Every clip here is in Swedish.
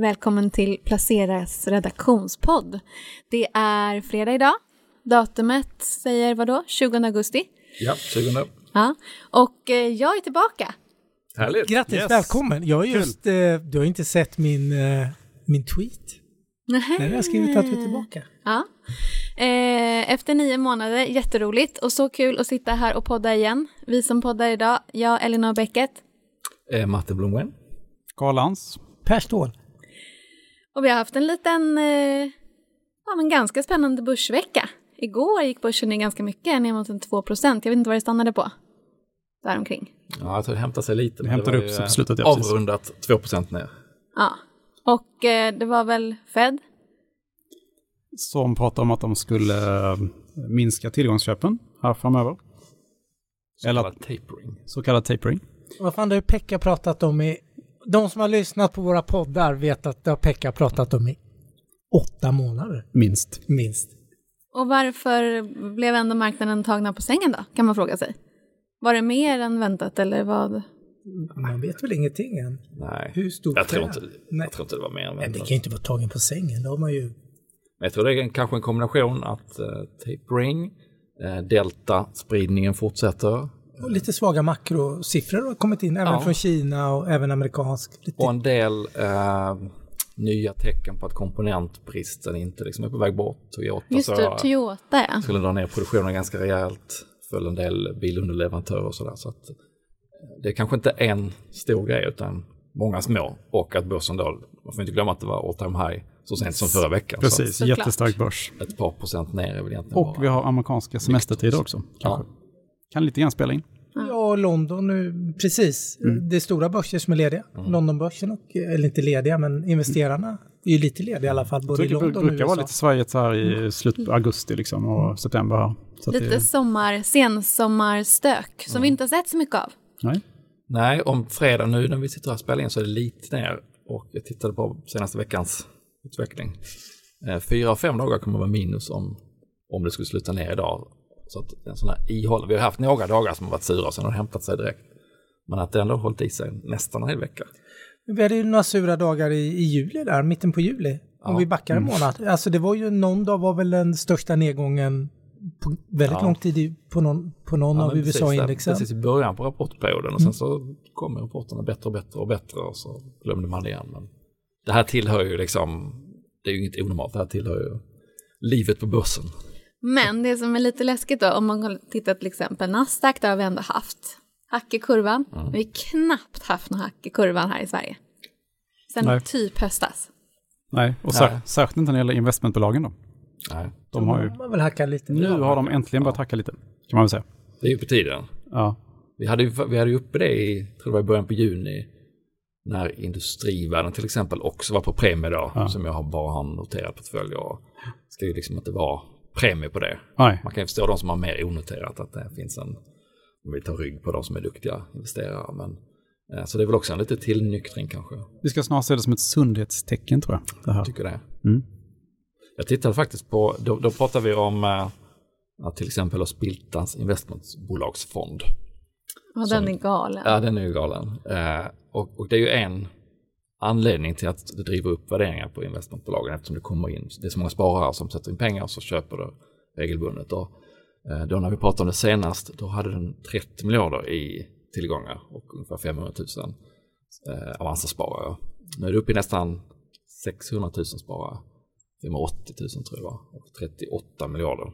Välkommen till Placeras redaktionspodd. Det är fredag idag. Datumet säger vad då? 20 augusti. Ja, 20. Ja, och eh, jag är tillbaka. Härligt. Grattis, Yes. välkommen. Jag har just, eh, du har inte sett min, eh, min tweet. Nähä. Där har jag skrivit att du är tillbaka. Ja. Eh, efter nio månader, jätteroligt och så kul att sitta här och podda igen. Vi som poddar idag, jag, Elinor Bäcket. Eh, Matte Blomgren. Karl Lantz. Per Ståhl. Och vi har haft en liten, eh, ja men ganska spännande börsvecka. Igår gick börsen ner ganska mycket, ner mot en 2 procent. Jag vet inte vad det stannade på. Däromkring. Ja, jag tror det hämtar sig lite. Det hämtade upp sig på eh, slutet, ja, precis. Avrundat 2 ner. Ja. Och eh, det var väl Fed? Som pratade om att de skulle eh, minska tillgångsköpen här framöver. Så Eller- kallad tapering. Så kallad tapering. Vad fan, det har Pekka pratat om i... De som har lyssnat på våra poddar vet att det har Pekka pratat om i åtta månader, Minst. minst. Och varför blev ändå marknaden tagna på sängen då? Kan man fråga sig. Var det mer än väntat eller vad? Man vet väl ingenting än. Nej, Hur stort jag tror, det inte, är. Nej. jag tror inte det var mer än Nej, det väntat. kan ju inte vara tagen på sängen. Då har man ju... Men jag tror det är en, kanske en kombination att eh, tapering, eh, delta-spridningen fortsätter Och lite svaga makrosiffror har kommit in, även Ja. från Kina och även amerikansk. Lite... och en del eh, nya tecken på att komponentbristen inte liksom är på väg bort. Toyota Just så, det, Toyota ja. skulle dra ner produktionen ganska rejält, föll en del bilunderleverantörer och sådär. Så att eh, det är kanske inte en stor grej utan många små och att börsen då, man får inte glömma att det var all time high så sent som förra veckan. Precis, Såklart. jättestark börs. Så ett par procent ner är väl egentligen Och bara. vi har amerikanska semestertider också. Kanske. Kan lite grann spela in. Ja, London nu, precis. Det är stora börser som är lediga. Londonbörsen, och, eller inte lediga, men investerarna är ju lite lediga i alla fall, både i det London och brukar vara lite svajigt så här i slutet på augusti liksom och september här. Så Lite det, sommar, sensommarstök som vi inte har sett så mycket av. nej. Nej, om fredag nu när vi sitter här och spelar in så är det lite ner och jag tittade på senaste veckans utveckling. Eh, Fyra av fem dagar kommer att vara minus om, om det skulle sluta ner idag. Så att en sån här ihåll, vi har haft några dagar som har varit sura och sen har det hämtat sig direkt. Men att det ändå har hållit i sig nästan en hel vecka. Vi hade ju några sura dagar i, i juli där, mitten på juli. Om Ja. vi backar en månad. Alltså det var ju någon dag var väl den största nedgången på väldigt Ja. lång tid i- på någon, på någon Ja, av USA-indexen. Precis i början på rapportperioden och sen så kommer rapporterna bättre och bättre och bättre och så glömde man det igen. Men det här tillhör ju liksom, det är ju inget onormalt, det här tillhör ju livet på börsen. Men det som är lite läskigt då, om man tittar till exempel Nasdaq, där har vi ändå haft hack i kurvan. Vi har knappt haft någon hack i kurvan här i Sverige. Sen Nej. typ höstas. nej. Och Nej. sär, särskilt inte när det gäller investmentbolagen då. Nej, De har ju, Man vill hacka lite. nu har de äntligen börjat hacka lite, kan man väl säga. det är ju på tiden. Ja, Vi hade, ju, vi hade ju uppe det i, tror det var i början på juni, när industrivärlden till exempel också var på premie då, Ja. som jag har bara har noterat portfölj och ska ju liksom inte vara premie på det. nej. Man kan ju förstå de som har mer onoterat att det finns en, om vi tar rygg på de som är duktiga investerare. Men, eh, så det är väl också en lite tillnyktring kanske, Vi ska snart se det som ett sundhetstecken tror jag. Det här. tycker det. Mm. Jag tittade faktiskt på, då, då pratar vi om eh, att till exempel Spiltans investmentbolagsfond. Som- den är galen. Ja, den är ju galen. Eh, och, och det är ju en anledning till att det driver upp värderingar på investmentbolagen eftersom det kommer in, det är så många sparare som sätter in pengar och så köper det regelbundet. Och, eh, då när vi pratade om det senast, då hade den 30 miljarder i tillgångar och ungefär 500 000 eh, Avanza-sparare. Nu är det uppe i nästan 600 000 sparare. 580 000 tror jag var, och 38 miljarder.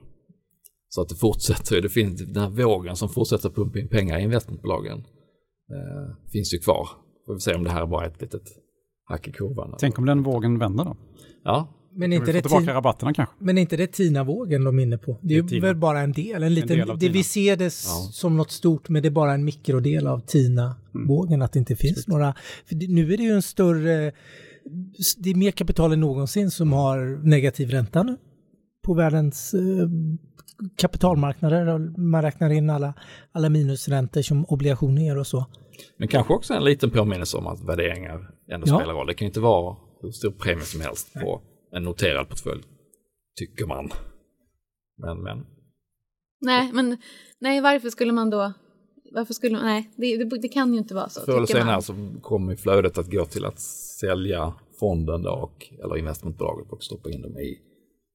Så att det fortsätter, det finns den här vågen som fortsätter pumpa in pengar i investmentbolagen eh, finns ju kvar. Får vi se om det här är bara ett litet hack i kurvan. Tänk om den vågen vänder då? Ja, Men inte det tillbaka rabatterna kanske? Men är inte det Tina-vågen de är inne på? Det är Det är väl bara en del, en liten, del av det, vi ser det Ja. som något stort, men det är bara en mikrodel av Tina-vågen, att det inte finns några. För det, nu är det ju en större, det är mer kapital än någonsin som har negativ ränta nu på världens eh, kapitalmarknader. Man räknar in alla, alla minusräntor som obligationer ger och så. men kanske också en liten påminnelse om att värderingar ändå Ja. spelar roll. Det kan ju inte vara hur stor premie som helst på en noterad portfölj, tycker man. Men, men Nej, men nej, varför skulle man då... Varför skulle man... Nej, det, det, det kan ju inte vara så. förr eller senare så kommer flödet att gå till att sälja fonden då och, eller investmentbolaget och stoppa in dem i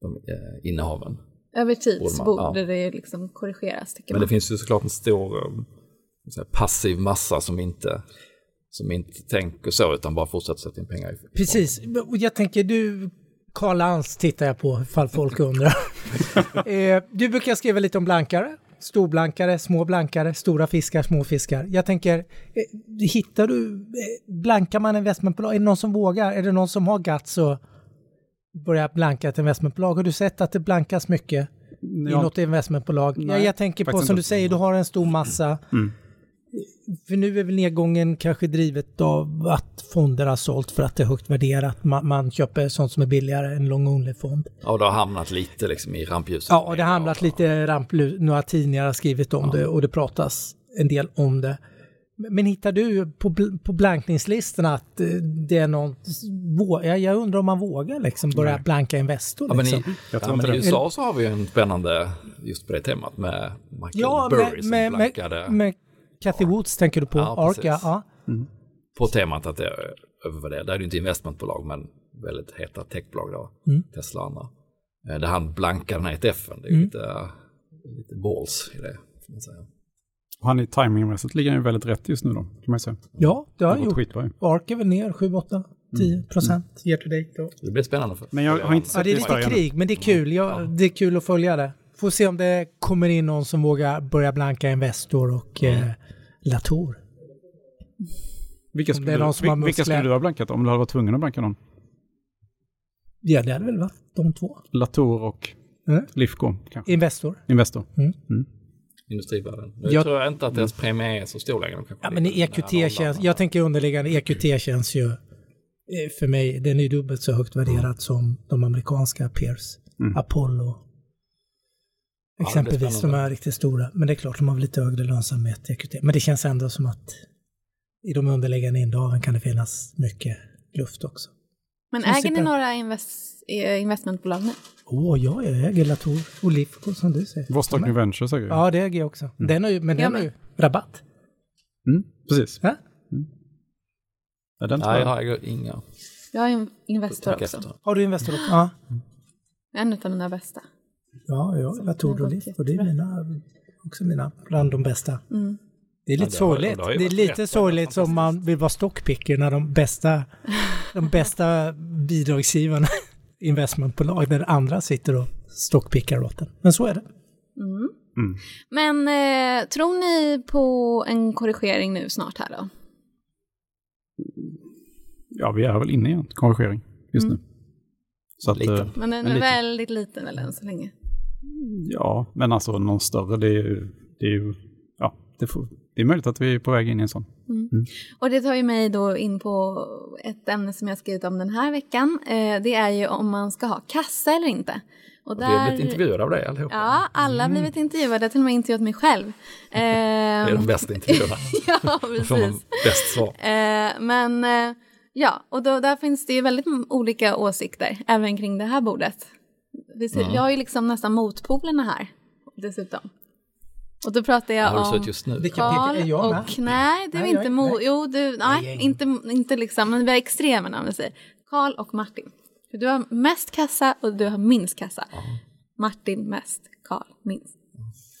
de, eh, innehaven. Över tid Borde så man- borde ja. det liksom korrigeras tycker Men man. det finns ju såklart en stor eh, så här, passiv massa som inte, som inte tänker så utan bara fortsätter sätta in pengar i Precis, och jag tänker du, Karl Lantz tittar jag på ifall folk undrar. eh, du brukar skriva lite om blankare, storblankare, små blankare, stora fiskar, små fiskar. Jag tänker, eh, hittar du, eh, blankar man investmentbolag, är det någon som vågar? Är det någon som har guts och börjar blanka ett investmentbolag? Har du sett att det blankas mycket i något investmentbolag? Ja, Nej, jag tänker på, som du säger, du har en stor massa. Mm. För nu är väl nedgången kanske drivet av att fonder har sålt för att det är högt värderat. Man, man köper sånt som är billigare än long only-fond. Ja, och det har hamnat lite liksom i rampljuset. Ja, och det har hamnat lite ramplu, några tidningar har skrivit om det och det pratas en del om det. Men hittar du på, på blankningslistorna att eh, det är någon... Jag, jag undrar om man vågar liksom börja Nej. blanka Investor. Ja, men i, Liksom. Jag tror ja, men i. USA så har vi ju en spännande just på det temat med Michael Ja, Burry med, som med, blankade med, med Cathy Woods tänker du på? Ja, Arca? Ja. på temat att det är övervärderat. Det är ju inte investmentbolag men väldigt heta techbolag då, Mm. Tesla och andra. Eh, Där han blankar den här ETFen, det är ju Mm. lite, lite balls i det. Får man säga. Han är timingmässigt ligger ju väldigt rätt just nu då, kan man säga. ja, det har han gjort. skitbra ju. Ark är väl ner 7, 8, 10 procent year to date. Då. Det blir spännande. För, Men jag har inte Ja, sett det är i lite krig, men det är kul. Jag, det är kul att följa det. Får se om det kommer in någon som vågar börja blanka Investor och eh, Latour. Vilka Om skulle, det är du, någon som har vil- vilka skulle du ha blankat om du hade varit tvungen att blanka någon? Ja, det hade väl varit de två. Latour och Mm. Lifco kanske? Investor. Investor. industrivärlden. Nu Jag- tror jag inte att deras premie är så stor längre. Ja, men EQT nära känns, jag tänker underliggande, EQT känns ju eh, för mig, den är ju dubbelt så högt värderad som de amerikanska peers. Mm. Apollo. Exempelvis, de spännande. är riktigt stora. Men det är klart, de har väl lite högre lönsamhet, EQT. Men det känns ändå som att i de underliggande innehaven kan det finnas mycket luft också. Men som äger ni några invest, eh, investmentbolag nu? Åh, ja, jag äger Latour och Lifco som du säger. Vostok New Venture säkert. Ja, det äger jag också. Den har ju, men Jag den har ju rabatt. Mm, precis. Ja? Ja, den Nej, jag. jag äger inga. Jag har Investor också. efter. Har du Investor också? Ja. En av mina bästa. Ja, ja, Latour det och Lifco, gått det är mina, också mina, bland de bästa. Mm. Det är lite Ja, det har- sorgligt. det Det är lite sorgligt som man vill vara stockpicker när de bästa, de bästa bidragsgivarna investmentbolag där andra sitter och stockpickar åt den. Men så är det. Mm. Mm. Men eh, tror ni på en korrigering nu snart här då? Ja, vi är väl inne i en korrigering just Mm. nu. Så att, eh, Men den En är liten. väldigt liten väl än så länge. ja, men alltså någon större, det är ju, det är ju ja, det, får, det är möjligt att vi är på väg in i en sån. Och det tar ju mig då in på ett ämne som jag skrivit om den här veckan. Eh, det är ju om man ska ha kassa eller inte. Och Vi har blivit intervjuade av dig allihopa. Ja, alla har blivit intervjuade. Jag till och med intervjuat mig själv. Eh, Det är de bästa intervjuerna. ja, Då får man precis. bäst svar. Eh, men ja, och då, där finns det ju väldigt olika åsikter även kring det här bordet. Vi, ser, Mm. Jag har ju liksom nästan motpolerna här dessutom. Och då pratar jag Har du om Karl är och nej, du är Nej, inte är- mo... nej. Jo, du, är nej, inte. inte, liksom, men vi har extremerna om vi säger. Karl och Martin. För du har mest kassa och du har minst kassa. Martin mest, Karl minst.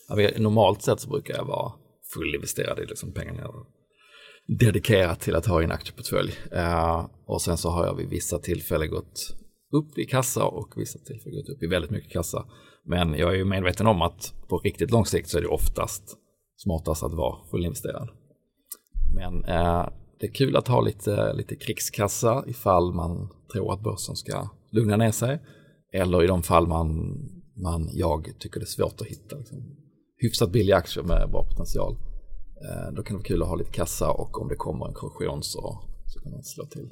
Ja, normalt sett så brukar jag vara fullinvesterad i liksom pengarna jag dedikerat till att ha i en aktieportfölj. Eh, och sen så har jag vid vissa tillfällen gått upp i kassa och vissa tillfällen gått upp i väldigt mycket kassa. Men jag är ju medveten om att på riktigt lång sikt så är det oftast smartast att vara fullinvesterad. Men eh, det är kul att ha lite, lite krigskassa ifall man tror att börsen ska lugna ner sig. Eller i de fall man, man jag tycker det är svårt att hitta liksom, hyfsat billiga aktier med bra potential. Eh, då kan det vara kul att ha lite kassa och om det kommer en korrektion så, så kan man slå till.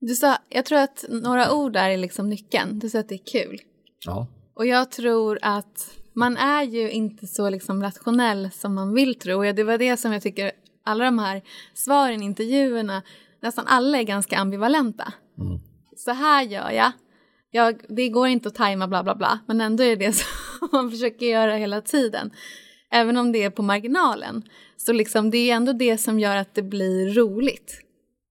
Du sa, jag tror att några ord där är liksom nyckeln. Du sa att det är kul. Ja, Och jag tror att man är ju inte så liksom rationell som man vill tro. Och det var det som jag tycker alla de här svaren intervjuerna, nästan alla är ganska ambivalenta. Mm. Så här gör jag. jag. Det går inte att tajma bla bla bla, men ändå är det som man försöker göra hela tiden. Även om det är på marginalen. Så liksom det är ändå det som gör att det blir roligt.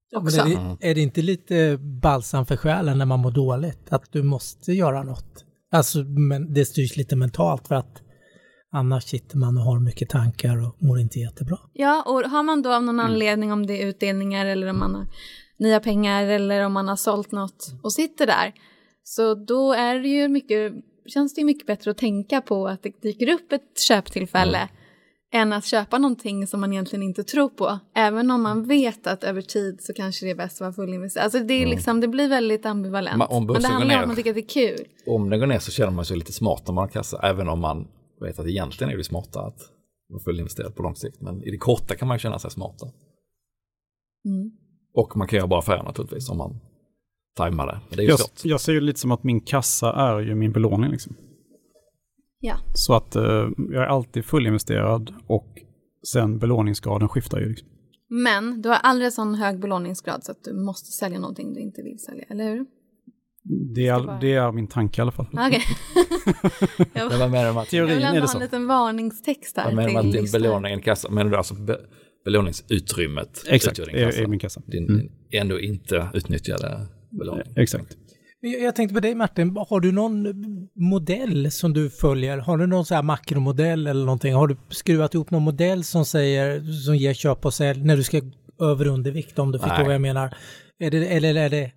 Ja, men också. är, det, är det inte lite balsam för själen när man mår dåligt? Att du måste göra något? Alltså, men det styrs lite mentalt för att annars sitter man och har mycket tankar och mår inte jättebra. Ja, och har man då av någon anledning om det är utdelningar eller om man har nya pengar eller om man har sålt något och sitter där. Så då är det ju mycket, känns det mycket bättre att tänka på att det dyker upp ett köptillfälle än att köpa någonting som man egentligen inte tror på. Även om man vet att över tid så kanske det är bäst att vara fullinvesterad. Alltså det, är liksom, det blir väldigt ambivalent. Men om Men det handlar om att man tycker att det är kul. Om den går ner så känner man sig lite smart när man har kassa, även om man vet att egentligen är det smarta att vara fullinvesterad på lång sikt. Men i det korta kan man ju känna sig smarta. Mm. Och man kan göra bra affärer naturligtvis om man tajmar det. Men det är ju Jag, svårt. jag ser ju lite som att min kassa är ju min belåning. Liksom. Ja. Så att eh, jag är alltid fullinvesterad och sen belåningsgraden skiftar ju. Liksom. Men du har aldrig sån hög belåningsgrad så att du måste sälja någonting du inte vill sälja, eller hur? Det, bara- är, det är min tanke i alla fall. Okej. jag Men vad menar du med att, jag vill ändå ha så? en liten varningstext här vad menar du med till att din belåning är en kassa? Menar du alltså be, belåningsutrymmet Exakt, det är, kassa? är min kassa. Din Mm. ändå inte utnyttjade belåning. Exakt. Jag tänkte på dig Martin, har du någon modell som du följer? Har du någon så här makromodell eller någonting? Har du skruvat ihop någon modell som säger, som ger köp och sälj när du ska över undervikt om du förstår Nej. vad jag menar? Är det, eller är det,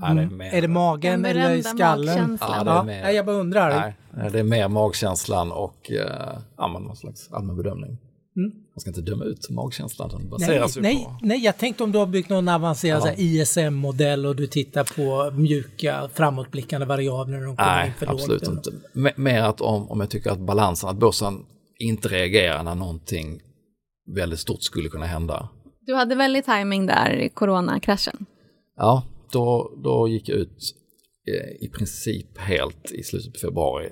Ja, det är mer- är det magen Den eller skallen? Ja, det Ja, är mer- nej, jag bara undrar. Nej, det är mer magkänslan och eh, ja, någon slags allmän bedömning. Man ska inte döma ut magkänslan, den Nej, baseras ju nej, på... nej, jag tänkte om du har byggt någon avancerad ISM-modell och du tittar på mjuka framåtblickande variabler när de kommer in Nej, för lågt. absolut inte. Me- Mer att om, om jag tycker att balansen, att börsen inte reagerar när någonting väldigt stort skulle kunna hända. Du hade väldigt timing där i coronakraschen. Ja, då, då gick jag ut eh, i princip helt i slutet på februari.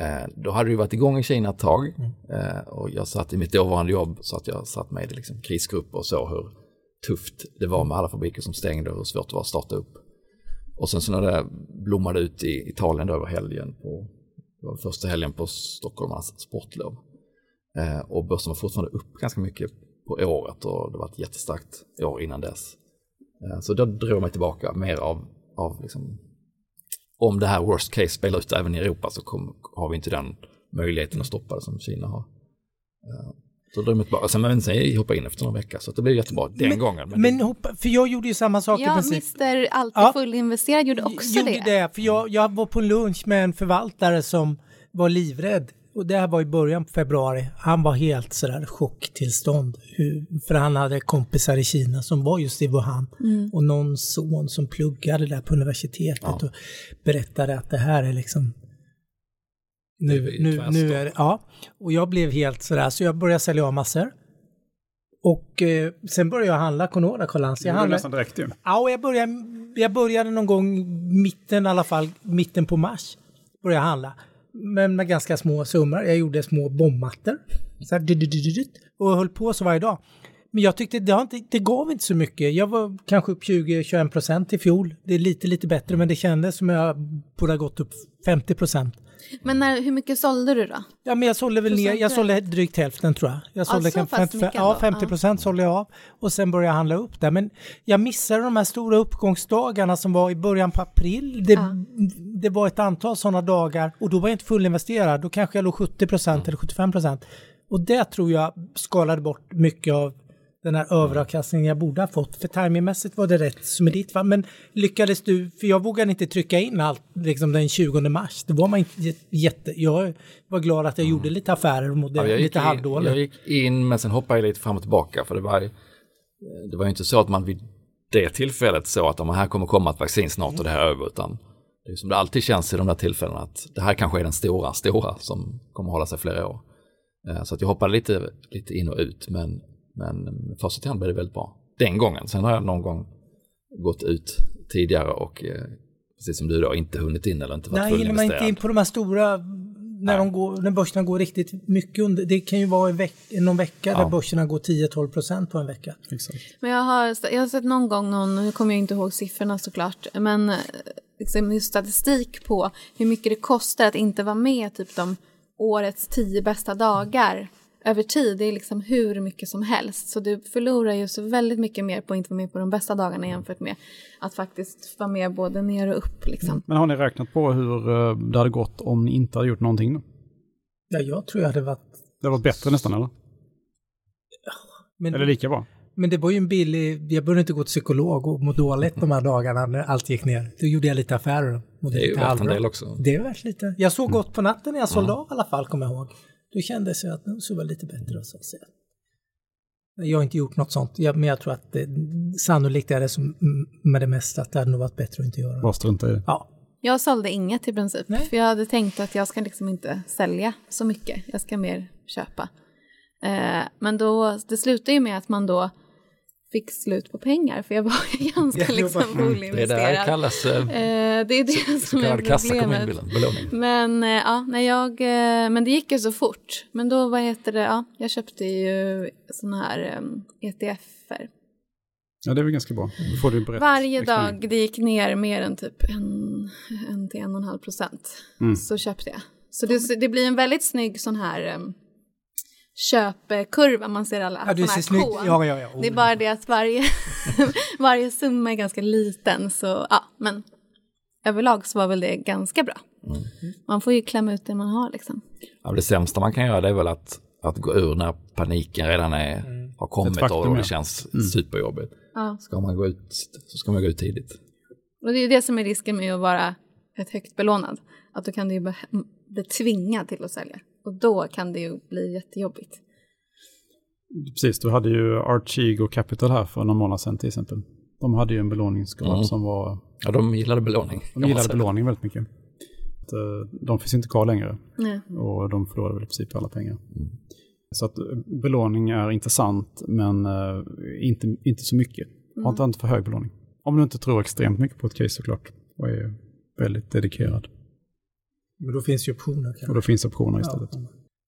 Eh, då hade det varit igång i Kina ett tag eh, och jag satt i mitt dåvarande jobb så att jag satt med i liksom krisgrupper och såg hur tufft det var med alla fabriker som stängde och hur svårt det var att starta upp. Och sen så när det blommade ut i Italien då över helgen, på, första helgen på Stockholmarnas sportlov. Eh, och börsen var fortfarande upp ganska mycket på året och det var ett jättestarkt år innan dess. Så då drog jag mig tillbaka mer av, av liksom, om det här worst case spelar ut även i Europa så kom, har vi inte den möjligheten att stoppa det som Kina har. Eh, Så mig tillbaka. Sen, men sen hoppade jag in efter några veckor så det blev jättebra den Men- gången. Men, Men hoppa, för jag gjorde ju samma sak i Ja, princip. Mr Alltid Ja. fullinvesterad gjorde också gjorde det. det. För jag, jag var på lunch med en förvaltare som var livrädd. Och det här var i början på februari. Han var helt sådär chocktillstånd. Hur, för han hade kompisar i Kina som var just i Wuhan. Och någon son som pluggade där på universitetet Ja. och berättade att det här är liksom nu, Det är nu, nu är det, ja. Och jag blev helt sådär, så jag började sälja av massor. Och eh, sen började jag handla Conora. Det Jag handlade, nästan direkt ju. Ja, och jag började, jag började någon gång mitten i alla fall, mitten på mars. Började jag handla. Men med ganska små summor. Jag gjorde små bombmattor. Så här, och höll på så varje dag. Men jag tyckte det, har inte, det gav inte så mycket. Jag var kanske upp 20-21 procent i fjol. Det är lite, lite bättre, men det kändes som jag borde ha gått upp 50 procent. Men när, hur mycket sålde du då? Ja, men jag sålde väl ner, jag sålde drygt hälften tror jag. Jag sålde så kanske pass 50, mycket ja, ändå. 50 procent sålde jag av och sen började jag handla upp där. Men jag missade de här stora uppgångsdagarna som var i början på april. Det, Ja. det var ett antal sådana dagar och då var jag inte fullinvesterad. Då kanske jag låg 70 procent eller 75 procent. Och det tror jag skalade bort mycket av den här överavkastningen jag borde ha fått. För timingmässigt var det rätt smidigt. Va? Men lyckades du, för jag vågade inte trycka in allt liksom den 20 mars. Det var man inte jätte... Jag var glad att jag gjorde lite affärer och mådde Ja, lite halvdåligt. jag gick in men sen hoppade jag lite fram och tillbaka för det var, ju- det var ju inte så att man vid det tillfället såg att "Ja, men här kommer komma ett vaccin snart och det här är över utan det är som det alltid känns i de där tillfällena att det här kanske är den stora, stora som kommer hålla sig flera år. Eh, Så att jag hoppade lite, lite in och ut men, men facit i hand blev det väldigt bra. Den gången, sen har jag någon gång gått ut tidigare och eh, precis som du då inte hunnit in eller inte varit Nej, hinner man inte fullinvesterad. in på de här stora, när, de går, när börserna går riktigt mycket under. Det kan ju vara i veck, någon vecka Ja. där börserna går 10-12 procent på en vecka. Exakt. Men jag har, jag har sett någon gång, någon, nu kommer jag inte ihåg siffrorna såklart, men eh, liksom just statistik på hur mycket det kostar att inte vara med typ de årets tio bästa dagar över tid, det är liksom hur mycket som helst. Så du förlorar ju så väldigt mycket mer på att inte vara med på de bästa dagarna jämfört med att faktiskt vara med både ner och upp. Liksom. Men har ni räknat på hur eh, det hade gått om ni inte hade gjort någonting då? Ja, jag tror jag hade varit... Det var bättre nästan eller? Men, Eller lika bra? men det var ju en billig... Jag började inte gå till psykolog och må dåligt de här dagarna när allt gick ner. Då gjorde jag lite affärer. och Det är ju lite värt en del också. Det är värt lite. Jag sov gott på natten när jag sålde av i alla fall, kommer jag ihåg. Då kändes det att nu sov jag lite bättre så att säga. Jag har inte gjort något sånt, jag, men jag tror att det, sannolikt är det som med det mesta, att det hade nog varit bättre att inte göra det. Bara strunta i det. Ja, Jag sålde inget i princip, Nej. för jag hade tänkt att jag ska liksom inte sälja så mycket. Jag ska mer köpa. Eh, men då, det slutade ju med att man då fick slut på pengar, för jag var ganska liksom det var- Det är fullinvesterad. kallas eh, Eh, det är det så som är kallad kassa kom in i problemet. Men, eh, ja, när jag, eh, men det gick ju så fort. Men då, vad heter det, ja, jag köpte ju såna här um, ETFer. Ja, det är väl ganska bra. Då får du brett Varje dag det gick ner mer än typ en, en till en och en halv procent Mm. så köpte jag. Så det, det blir en väldigt snygg sån här um, köpkurva, man ser alla ja du såna ser kon. Ja, ja, ja. Det är bara det att varje, varje summa är ganska liten så ja, men överlag så var väl det ganska bra. Mm. Man får ju klämma ut det man har liksom. Ja, det sämsta man kan göra det är väl att, att gå ur när paniken redan är, har kommit faktum, och det känns superjobbigt. Ja. Ska man gå ut så ska man gå ut tidigt. Och det är ju det som är risken med att vara ett högt belånad. Att då kan du ju bli tvingad till att sälja. Och då kan det ju bli jättejobbigt. Precis, du hade ju Archigo Capital här för några månader sedan till exempel. De hade ju en belåningsgrad Mm. som var... Ja, de gillade belåning. De gillade belåning väldigt mycket. Eh, De finns inte kvar längre Nej. och de förlorade väl i princip alla pengar. Så att eh, belåning är intressant men eh, inte, inte så mycket. Ha inte inte för hög belåning. Om du inte tror extremt mycket på ett case såklart och är väldigt dedikerad. Men då finns ju optioner Och kanske. då finns optioner istället.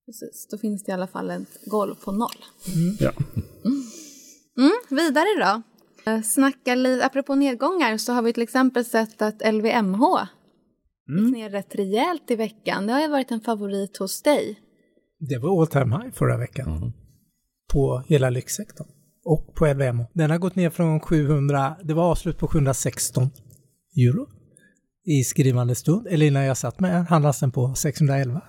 Precis, då finns det i alla fall ett golv på noll. Ja. Mm, vidare då. Eh, Snacka lite, apropå nedgångar så har vi till exempel sett att LVMH gick ner rätt rejält i veckan. Det har ju varit en favorit hos dig. Det var all time high förra veckan. På hela lyxsektorn. Och på LVMH. Den har gått ner från 700, det var avslut på 716 euro i skrivande stund. Eller innan jag satt med handlas den på 611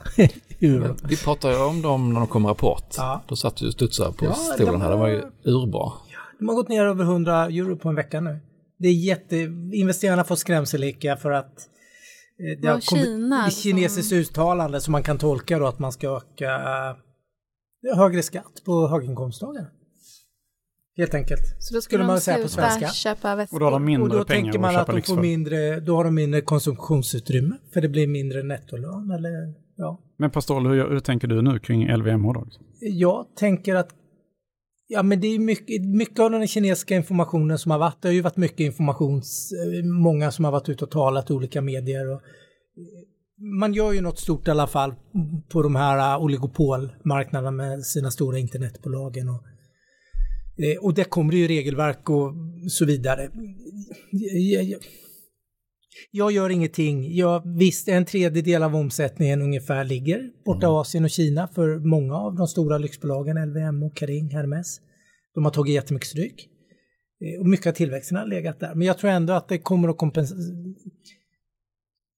euro. Vi pratade ju om dem när de kom rapport. Ja. Då satt du och studsade på Ja, stolen de här. Det var ju urbra. De har gått ner över 100 euro på en vecka nu. Det är jätte... Investerarna får skrämselhicka för att eh, det har kommit Kina ett kinesiskt som- uttalande som man kan tolka då att man ska öka eh, högre skatt på höginkomsttagare. Helt enkelt. Så då Skulle skulle man de säga på svenska. Och då har de Och mindre då pengar tänker man att köpa de får för. mindre, då har de mindre konsumtionsutrymme för det blir mindre nettolön eller ja. Men Pastor, hur, hur tänker du nu kring LVMH då? Jag tänker att Ja, men det är mycket, mycket av den kinesiska informationen som har varit. Det har ju varit mycket information, eh, många som har varit ute och talat i olika medier. Och, eh, man gör ju något stort i alla fall på de här eh, oligopolmarknaderna med sina stora internetbolagen. Och, eh, och det kommer det ju regelverk och så vidare. Jag, jag, jag gör ingenting. Jag, visst, en tredjedel av omsättningen ungefär ligger borta i Asien och Kina för många av de stora lyxbolagen, LVMH, Kering, Hermes. De har tagit jättemycket stryk. Eh, Och mycket av tillväxten har legat där. Men jag tror ändå att det kommer att kompensera.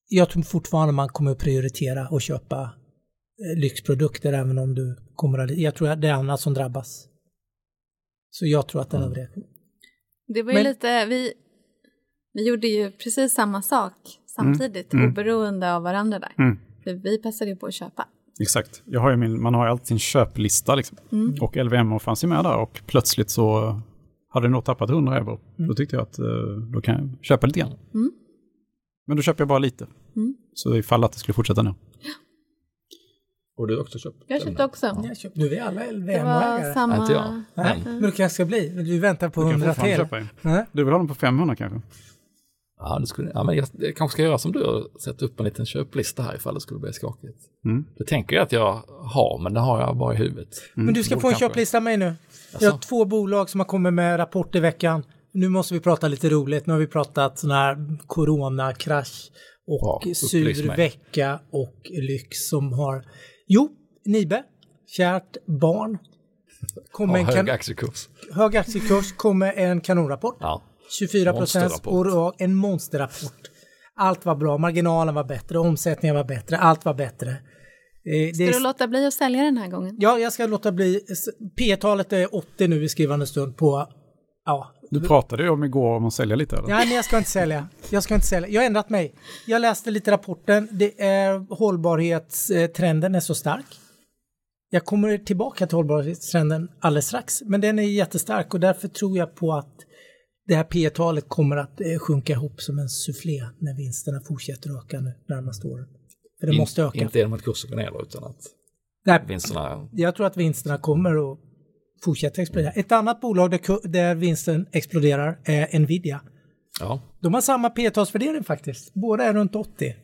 Jag tror fortfarande man kommer att prioritera och köpa eh, lyxprodukter även om du kommer att... Jag tror att det är annat som drabbas. Så jag tror att det är en överreaktion. Det var ju Men- lite, vi, vi gjorde ju precis samma sak samtidigt, Mm. oberoende av varandra där. Mm. För vi passade ju på att köpa. Exakt. Jag har ju min, man har ju alltid sin köplista liksom. Och LVMH fanns ju med där och plötsligt så hade den nog tappat 100 euro. Då tyckte jag att eh, då kan jag köpa lite grann. Mm. Men då köper jag bara lite. Mm. Så ifall att det skulle fortsätta ner. Och du har också köpt? Jag köpte också. Jag köpte, nu är vi alla LVMH-ägare. samma... Inte jag. Nej, Men, men det kanske ska bli. Du väntar på Du kan 100 fortfarande till. Nej? Du vill ha den på 500 kanske? ja, det skulle, ja, men jag, jag kanske ska göra som du och sätta upp en liten köplista här ifall det skulle bli skakigt. Mm. Det tänker jag att jag har, men det har jag bara i huvudet. Men du ska Borde få en kanske. köplista av mig nu. Jaså? Jag har två bolag som har kommit med rapport i veckan. Nu måste vi prata lite roligt. Nu har vi pratat sån här coronakrasch och Ja, sur vecka och lyx som har... Jo, Nibe. kärt barn. Kommer Ja, en hög aktiekurs. hög aktiekurs, kommer en kanonrapport. Ja. 24 procent en monsterrapport. Allt var bra, marginalen var bättre, omsättningen var bättre, allt var bättre. Eh, det Ska du låta bli att sälja den här gången? Ja, jag ska låta bli. P-talet är 80 nu i skrivande stund på... Ja. Du pratade ju om igår om att sälja lite eller? Nej, men jag ska inte sälja. Jag ska inte sälja. Jag har ändrat mig. Jag läste lite rapporten. Det är hållbarhetstrenden är så stark. Jag kommer tillbaka till hållbarhetstrenden alldeles strax. Men den är jättestark och därför tror jag på att det här P-talet kommer att eh, sjunka ihop som en soufflé när vinsterna fortsätter öka nu närmaste åren. För det In- måste öka. Inte genom att kursen går ner utan att Nej, vinsterna... jag tror att vinsterna kommer att fortsätta explodera. Ett annat bolag där, där vinsten exploderar är Nvidia. Ja, De har samma P-talsvärdering faktiskt. Båda är runt 80.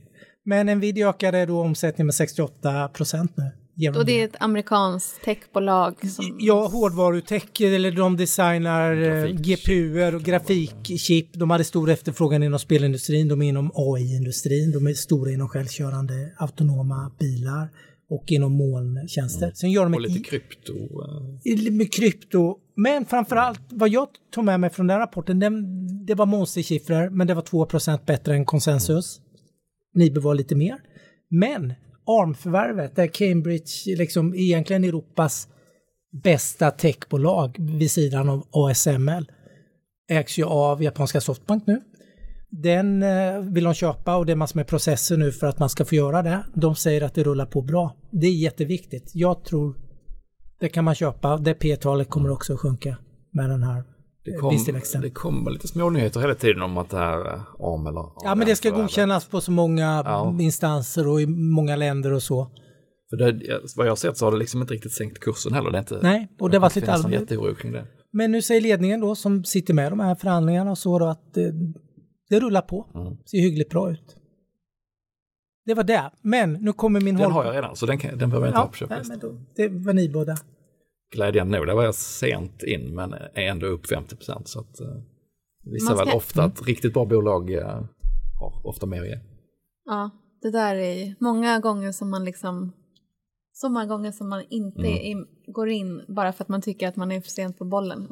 Men Nvidia ökade då omsättningen med 68 procent nu. genom Och det är ett amerikanskt techbolag som... Ja, hårdvarutech, eller de designar eh, GPUer och grafikchip. De hade stor efterfrågan inom spelindustrin, de är inom AI-industrin, de är stora inom självkörande autonoma bilar och inom molntjänster. Sen gör de och lite i- krypto. eh, med krypto. Men framförallt vad jag tog med mig från den rapporten, den, det var monstersiffror, men det var 2% bättre än konsensus. Nibe var lite mer. Men ARM-förvärvet, där Cambridge liksom egentligen Europas bästa techbolag vid sidan av ASML, ägs ju av japanska Softbank nu. Den eh, vill de köpa och det är massor med processer nu för att man ska få göra det. De säger att det rullar på bra. Det är jätteviktigt. Jag tror det kan man köpa. Det P-talet kommer också att sjunka med den här Det eh, kom, det kommer lite smånyheter hela tiden om att det här eh, ARM eller Ja, men det ska godkännas på så många Ja. instanser och i många länder och så. För det, vad jag har sett så har det liksom inte riktigt sänkt kursen heller. Det är inte, Nej, och det var lite allvarligt. jätteoro kring det. Men nu säger ledningen då som sitter med de här förhandlingarna och så då att eh, det rullar på. Mm. Ser hyggligt bra ut. Det var det. Men nu kommer min Den håll... har jag redan, så den, kan, den behöver jag inte ha Ja, på nej, köplistan. men då, det var ni båda. Glädjande nog, där var jag sent in men är ändå upp 50 procent. Så att, eh, det visar ska- väl ofta att riktigt bra bolag eh, har ofta mer att ge. Ja, det där är många gånger som man liksom... Så många gånger som man inte Mm. är, går in bara för att man tycker att man är för sent på bollen.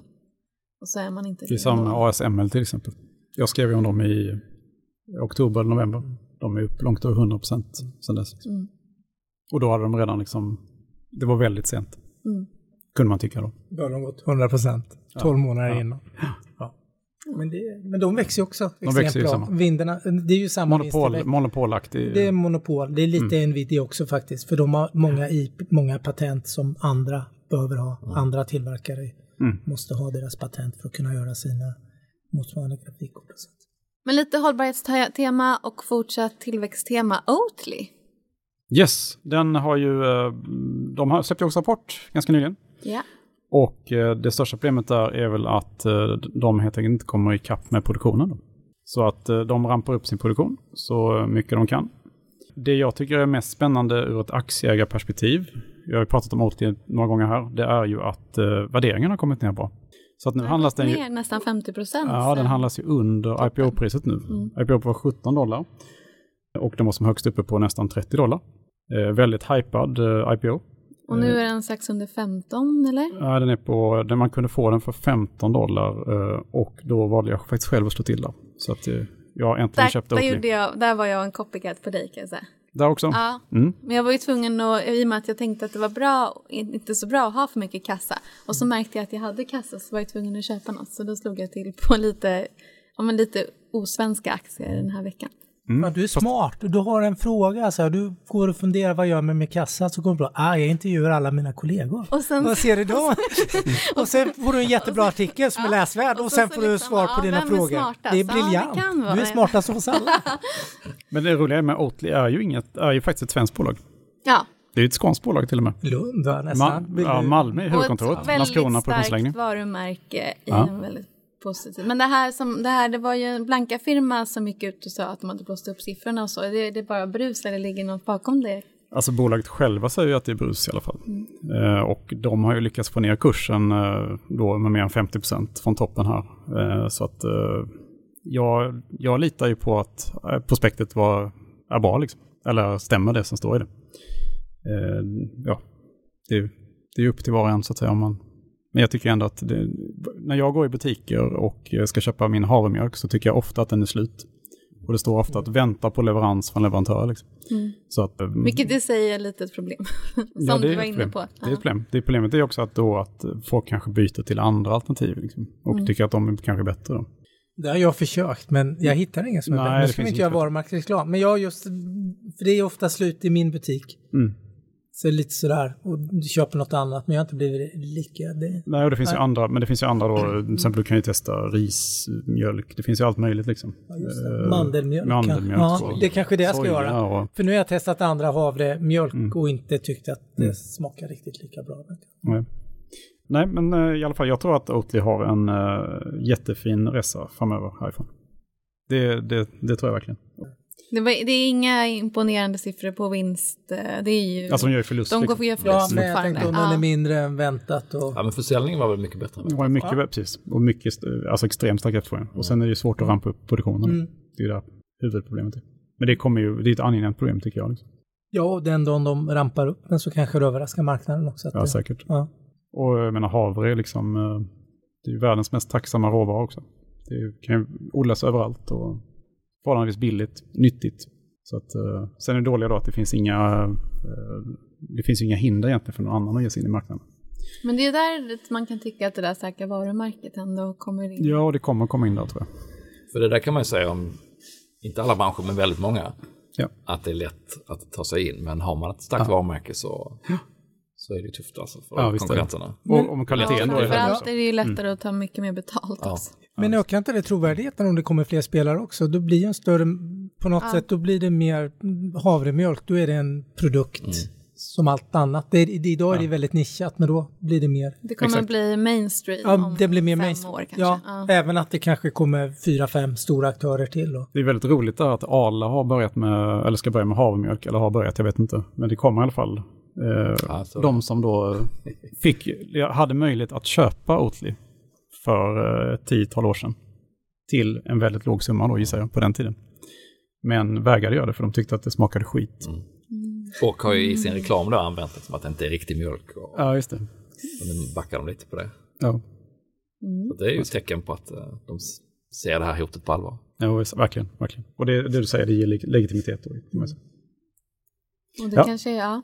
Och så är man inte Det är samma med ASML till exempel. Jag skrev ju om dem i oktober eller november. De är upp långt över 100 procent sedan dess. Mm. Och då hade de redan liksom, det var väldigt sent. Mm. Kunde man tycka då. Då har de gått 100 procent. 12 månader Ja. innan. Ja. Men, det, men de växer ju också extremt växer ju samma. Vinderna, det är ju samma Monopol, monopolaktig. Det är monopol. Det är lite Nvidia också faktiskt. För de har många, IP, många patent som andra behöver ha. Andra tillverkare Mm. måste ha deras patent för att kunna göra sina motsvarande grafikkort. och sånt. Men lite hållbarhetstema och fortsatt tillväxttema. Oatly. Yes, den har ju, eh, de har släppt också rapport ganska nyligen. Ja. Och eh, det största problemet där är väl att eh, de helt enkelt inte kommer ikapp med produktionen. Då. Så att de rampar upp sin produktion så mycket de kan. Det jag tycker är mest spännande ur ett aktieägarperspektiv, jag har ju pratat om Oatly några gånger här, det är ju att värderingen har kommit ner bra. Så att nu handlas den ju... Ner nästan 50 procent. Ja, den handlas ju under IPO-priset nu. Mm. IPO var 17 dollar. Och den var som högst uppe på nästan 30 dollar. Eh, väldigt hypad eh, IPO. Och nu är den strax under 15, eller? Ja, den är på, den man kunde få den för 15 dollar eh, och då valde jag faktiskt själv att slå till där. Så att eh, jag äntligen Där, köpt där, gjorde jag, där var jag en copycat på dig kan jag säga. Där också? Ja, Mm. men jag var ju tvungen att, i och med att jag tänkte att det var bra, inte så bra att ha för mycket kassa. Och så märkte jag att jag hade kassa så var jag tvungen att köpa något. Så då slog jag till på lite, ja, men lite osvenska aktier den här veckan. Mm. Ja, du är smart. Du har en fråga. Så här, du går och funderar vad gör jag med min kassa? Så kommer du på ah, jag intervjuar alla mina kollegor. Och sen- vad ser du då? och sen får du en jättebra artikel som är läsvärd och, och sen så får du liksom, svar på ja, dina frågor. smartast? Det är Ja, det briljant. vara. du är smartast av oss alla. Men det roliga med Oatly är ju, inget, är ju faktiskt ett svenskt bolag. Ja, Det är ju ett skånskt bolag till och med. Lund nästan. Ma- ja, Malmö är och huvudkontoret, ett Landskrona väldigt produktionsläggning. starkt varumärke i Ja. en väldigt positiv. Men det här, som, det här, det var ju en blanka firma som gick ut och sa att de hade blåst upp siffrorna och så. Det, det är bara brus eller ligger något bakom det? Alltså bolaget själva säger ju att det är brus i alla fall. Eh, och de har ju lyckats få ner kursen eh, då med mer än 50% från toppen här. Eh, så att eh, jag, jag litar ju på att eh, prospektet var, är bra liksom. Eller stämmer det som står i det. Eh, ja, det är, det är upp till var och en så att säga. Om man, men jag tycker ändå att det, när jag går i butiker och ska köpa min havremjölk så tycker jag ofta att den är slut. Och det står ofta att vänta på leverans från leverantör. Liksom. Mm. Så att, eh, Vilket i sig är lite ett problem. Som Ja, det är du var inne på. Det är ett problem. Det problemet är också att, då att folk kanske byter till andra alternativ liksom, och Mm. tycker att de är kanske bättre. Då. Det har jag försökt, men jag hittar ingen som är Nej, bättre. Nu ska vi inte göra varumärkesreklam, men jag just, för det är ofta slut i min butik. Mm. Så lite sådär, och du köper något annat, men jag har inte blivit lika. Det, Nej, och det finns ju andra, men det finns ju andra då, till exempel du kan ju testa rismjölk, det finns ju allt möjligt liksom. ja, just det. Eh, Mandelmjölk. mandelmjölk, ja, det är kanske det jag ska göra. Och, För nu har jag testat andra havremjölk Mm. och inte tyckt att det Mm. smakar riktigt lika bra. nej. nej, men eh, i alla fall, jag tror att Oatly har en uh, jättefin resa framöver härifrån. Det, det, det tror jag verkligen. Det, var, det är inga imponerande siffror på vinst. eh, Det är ju... Alltså de gör förlust. de går liksom. för att göra Ja, förlust men jag tänkte om den är mindre än väntat. Och, Ja, men försäljningen var väl mycket bättre. Det var mycket, Ja. precis. Och mycket, alltså extremt stark efterfrågan. Och sen är det ju svårt att rampa upp produktionen. Mm. Det är ju det huvudproblemet är. Men det kommer ju, det är ett angenämt problem tycker jag. Liksom. ja, och den dagen de rampar upp den så kanske det överraskar marknaden också. Att Ja, det, säkert. ja. Och jag menar havre är liksom, eh, det är ju världens mest tacksamma råvara också. Det kan ju odlas överallt och förhållandevis billigt, nyttigt. Så att, eh, sen är det dåliga då att det finns inga, eh, det finns inga hinder egentligen för någon annan att ge sig in i marknaden. Men det är där man kan tycka att det där säkra varumärket ändå kommer in. Ja, och det kommer komma in där tror jag. För det där kan man ju säga om, inte alla branscher, men väldigt många. Ja. Att det är lätt att ta sig in. Men har man ett starkt Ja. varumärke så, så är det tufft alltså för Ja, konkurrenterna. Och om Ja, kvaliteten då är det framförallt är det ju lättare att ta mycket mer betalt Ja. också. Men ökar inte det trovärdigheten om det kommer fler spelare också? Då blir en större, på något Ja. sätt, då blir det mer havremjölk, då är det en produkt Mm. som allt annat. Det, det, idag är det väldigt nischat, men då blir det mer, Det kommer Exakt. bli mainstream ja, om det blir mer fem mainstream. år kanske. Ja, Ja. även att det kanske kommer fyra, fem stora aktörer till. Då. Det är väldigt roligt att Arla har börjat med, eller ska börja med havremjölk, eller har börjat, jag vet inte. Men det kommer i alla fall. Eh, Ja, så- de som då fick, hade möjlighet att köpa Oatly för eh, ett tiotal år sedan. Till en väldigt låg summa då gissar jag, på den tiden. Men vägrade göra det för de tyckte att det smakade skit. Mm. Och har ju i sin reklam då använt det som att det inte är riktig mjölk. Och, Ja, just det. och nu backar de lite på det. Ja, Mm. Så det är ju ett tecken på att eh, de ser det här hotet på allvar. ja visst, verkligen. verkligen. Och det, det du säger, det ger leg- legitimitet. Då, säga. Och det Ja. kanske är, ja.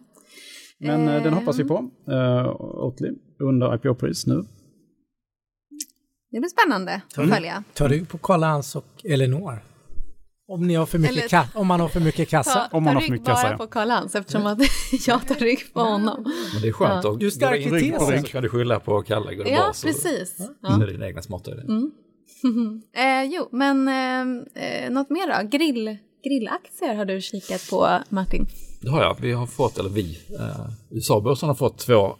Men eh, den hoppas vi på. Uh, Oatly under IPO-pris nu. Det blir spännande att Mm. följa. Tar du på Karl Hans och Elinor? Om, ni har för mycket Eller- ka- om man har för mycket kassa? Ta, Om man ta har för rygg mycket bara kassa, ja. på Karl Hans eftersom att jag tar rygg på honom. Men det är skönt Ja. att Du är stark i gå in tesen. så kan du skylla på Kalle. Går det Ja, bra så, precis. så Ja. är det din egna smarta idé. Eh, jo, men eh, eh, något mer då? Grill, grillaktier har du kikat på, Martin. Det har jag. Vi har fått, eller vi, eh, USA-börsen har fått två,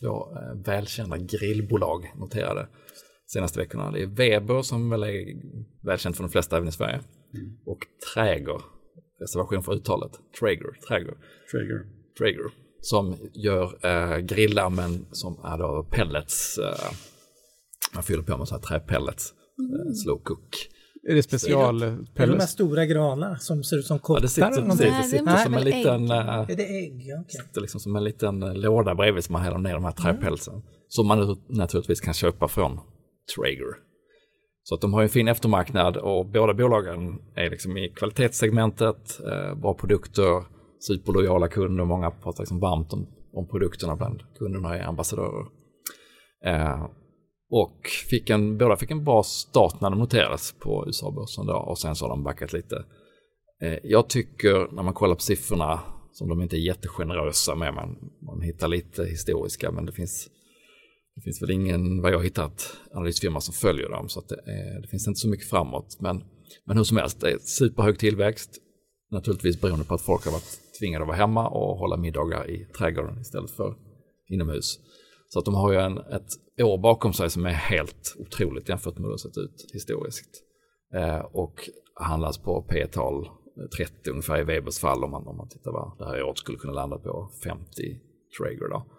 två eh, välkända grillbolag noterade senaste veckorna. Det är Weber som väl är välkänt för de flesta även i Sverige. Och Traeger, reservation för uttalet, Traeger, Traeger, Trigger. Traeger, som gör eh, grillar men som är då pellets. Eh, man fyller på med så här träpellets, eh, slow cook. Är det special Är det de här stora granarna som ser ut som Ja, kottar? det sitter, eller precis, någonting? Nej, det sitter måste som en liten... ägg. eh, Är det ägg? Ja, är liksom som en liten eh, låda bredvid som man häller ner de här träpälsen. Som man naturligtvis kan köpa från Traeger. Så att de har en fin eftermarknad och båda bolagen är liksom i kvalitetssegmentet, eh, bra produkter, superlojala kunder, många pratar liksom varmt om, om produkterna bland kunderna är ambassadörer. Eh, och fick en, båda fick en bra start när de noterades på USA-börsen då och sen så har de backat lite. Eh, jag tycker när man kollar på siffrorna som de inte är jättegenerösa med, man, man hittar lite historiska men det finns, det finns väl ingen, vad jag har hittat, analysfirma som följer dem så att det, är, det finns inte så mycket framåt. Men, men hur som helst, det är superhög tillväxt, naturligtvis beroende på att folk har varit tvingade att vara hemma och hålla middagar i trädgården istället för inomhus. Så att de har ju en, ett år bakom sig som är helt otroligt jämfört med hur det har sett ut historiskt. Eh, och handlas på P-tal eh, 30 ungefär i Webers fall om man, om man tittar vad det här året skulle kunna landa på 50 Traeger då.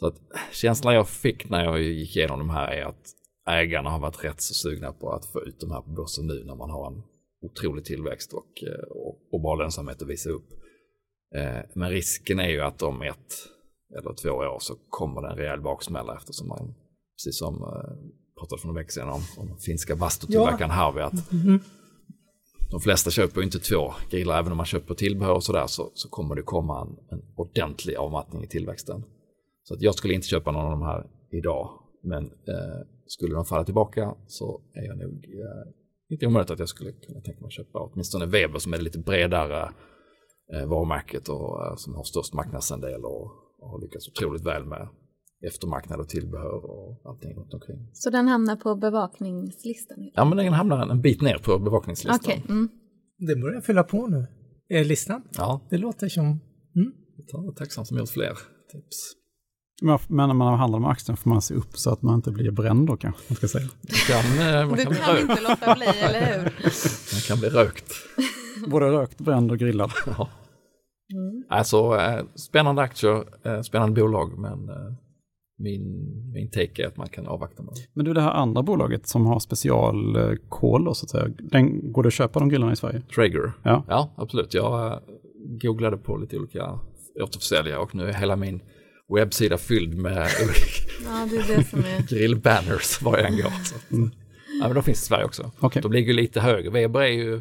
Så att känslan jag fick när jag gick igenom de här är att ägarna har varit rätt så sugna på att få ut de här på börsen nu när man har en otrolig tillväxt och, eh, och, och bra lönsamhet att visa upp. Eh, Men risken är ju att om ett, eller två år så kommer det en rejäl baksmälla eftersom man, precis som eh, pratade för några veckor sedan om, om finska bastutillverkaren ja. Harvey, att mm. de flesta köper inte två grillar, även om man köper tillbehör och sådär så, så kommer det komma en, en ordentlig avmattning i tillväxten. Så att jag skulle inte köpa någon av de här idag, men eh, skulle de falla tillbaka så är jag nog eh, inte omöjligt att jag skulle kunna tänka mig att köpa åtminstone Weber som är lite bredare eh, varumärket och eh, som har störst marknadsandel och, och har lyckats otroligt väl med eftermarknad och tillbehör och allting runt omkring. Så den hamnar på bevakningslistan? Ja, men den hamnar en bit ner på bevakningslistan. Okay. Mm. Det börjar fylla på nu, eh, listan. Ja. Det låter som... Mm. Jag är tacksam som gjort fler tips. Men när man handlar med aktien får man se upp så att man inte blir bränd då kanske man ska säga. Kan, eh, man du kan, kan inte låta bli, eller hur? Man kan bli rökt. Både rökt, bränd och grillad. Ja. Mm. Alltså, eh, spännande aktier, eh, spännande bolag, men min, min take är att man kan avvakta med Men du, det här andra bolaget som har specialkol så att säga, den, går det att köpa de grillarna i Sverige? Traeger? Ja. ja, absolut. Jag googlade på lite olika återförsäljare och nu är hela min webbsida fylld med ja, det det grillbanners var jag än går. Mm. Ja, men de finns i Sverige också. Okay. De ligger lite högre. Weber är ju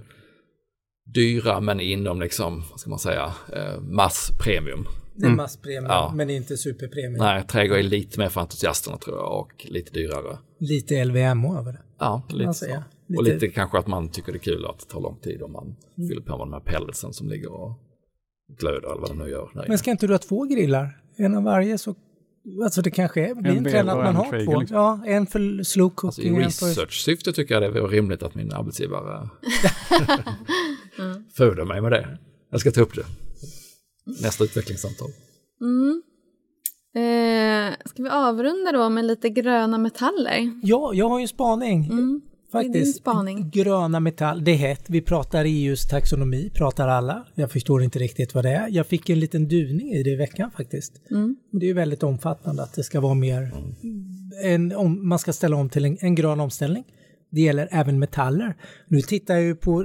dyra men inom liksom, vad ska man säga, eh, masspremium. Det är mm. masspremium ja. men inte superpremium. Nej, trädgård är lite mer för entusiasterna tror jag och lite dyrare. Lite LVMH över det. Ja, lite så. Lite... Och lite kanske att man tycker det är kul att det tar lång tid om man mm. fyller på med de här pelletsen som ligger och glöder eller vad de nu gör. Men ska inte du ha två grillar? En av varje så Alltså det kanske är, blir en trend att man har två. Liksom. Ja, en för slow cooking. Alltså, I research-syfte tycker jag det är rimligt att min arbetsgivare mm. föder mig med det. Jag ska ta upp det. Nästa utvecklingssamtal. Mm. Eh, ska vi avrunda då med lite gröna metaller? Ja, jag har ju en spaning. Mm. Faktiskt, spaning. gröna metall, det är hett. Vi pratar EUs taxonomi, pratar alla. Jag förstår inte riktigt vad det är. Jag fick en liten duvning i det i veckan faktiskt. Mm. Det är väldigt omfattande att det ska vara mer, en, om, man ska ställa om till en, en grön omställning. Det gäller även metaller. Nu tittar jag ju på,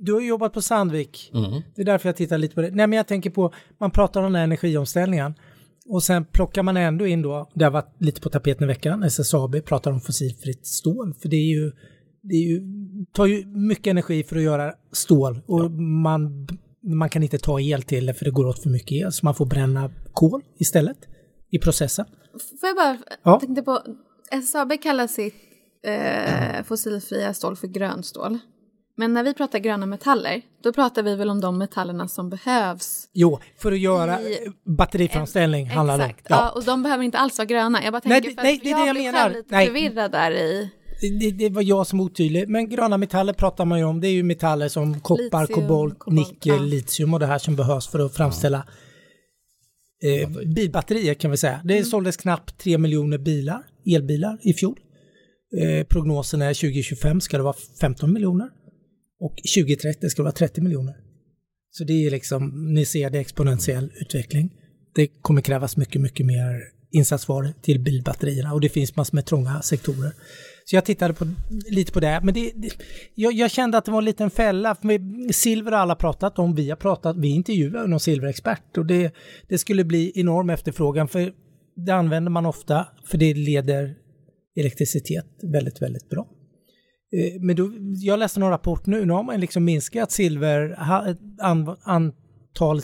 du har jobbat på Sandvik. Mm. Det är därför jag tittar lite på det. Nej men jag tänker på, man pratar om den här energiomställningen. Och sen plockar man ändå in då, det har varit lite på tapeten i veckan, SSAB pratar om fossilfritt stål. För det är ju det ju, tar ju mycket energi för att göra stål och ja. man, man kan inte ta el till det för det går åt för mycket el så man får bränna kol istället i processen. Får jag bara, ja. tänkte på, SSAB kallar sitt eh, fossilfria stål för grönstål. Men när vi pratar gröna metaller, då pratar vi väl om de metallerna som behövs? Jo, för att göra i, batteriframställning en, handlar det om. Ja. ja. och de behöver inte alls vara gröna. Jag bara tänker nej, för nej, det är det jag, jag menar. lite nej. förvirrad där i det, det, var jag som otydlig. Men gröna metaller pratar man ju om. Det är ju metaller som koppar, litium, kobolt, kobolt, nickel, ja. litium och det här som behövs för att framställa eh, bilbatterier kan vi säga. Det mm. såldes knappt 3 miljoner bilar, elbilar i fjol. Eh, prognosen är 2025 ska det vara 15 miljoner och 2030 ska det vara 30 miljoner. Så det är liksom, ni ser det exponentiell utveckling. Det kommer krävas mycket, mycket mer insatsvaror till bilbatterierna och det finns massor med trånga sektorer. Så jag tittade på, lite på det. Men det, det, jag, jag, kände att det var en liten fälla. För silver har alla pratat om. Vi har pratat, vi intervjuar någon silverexpert. Och det, det skulle bli enorm efterfrågan. För det använder man ofta. För det leder elektricitet väldigt, väldigt bra. Eh, men då, jag läste någon rapport nu. Nu har man liksom minskat silver, antal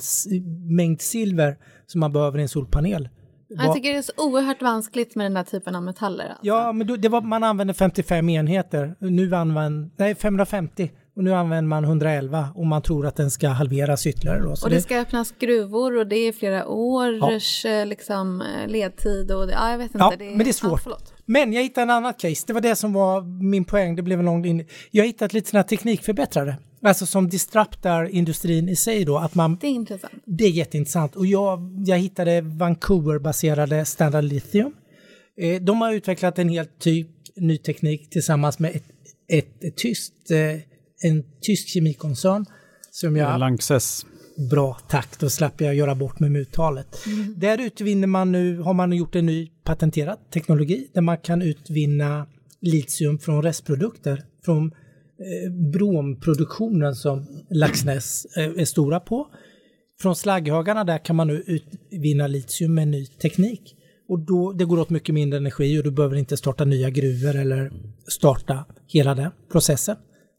mängd silver som man behöver i en solpanel jag tycker det är så oerhört vanskligt med den här typen av metaller. Alltså. Ja, men då, det var, man använde 55 enheter. Nu använder, nej 550 och nu använder man 111 och man tror att den ska halveras ytterligare. Då. och det, det, ska öppnas gruvor och det är flera års ja. Eh, liksom, eh, ledtid och det, ja, jag vet inte. Ja, det är, men det är svårt. Ah, men jag hittade en annan case, det var det som var min poäng, det blev en lång linje. Jag har hittat lite sådana teknikförbättrare. Alltså som disruptar industrin i sig då. Att man, det är intressant. Det är jätteintressant. Och jag, jag hittade Vancouver-baserade Standard Lithium. Eh, de har utvecklat en helt typ ny teknik tillsammans med ett, ett, ett tyskt, eh, en tysk kemikoncern. Som jag, Lanxess. Bra, tack. Då slapp jag göra bort mig med uttalet. Mm. Där utvinner man nu, har man gjort en ny patenterad teknologi där man kan utvinna litium från restprodukter. Från eh, bromproduktionen som Laxnäs eh, är stora på. Från slagghögarna där kan man nu utvinna litium med ny teknik. Och då, det går åt mycket mindre energi och du behöver inte starta nya gruvor eller starta hela den processen.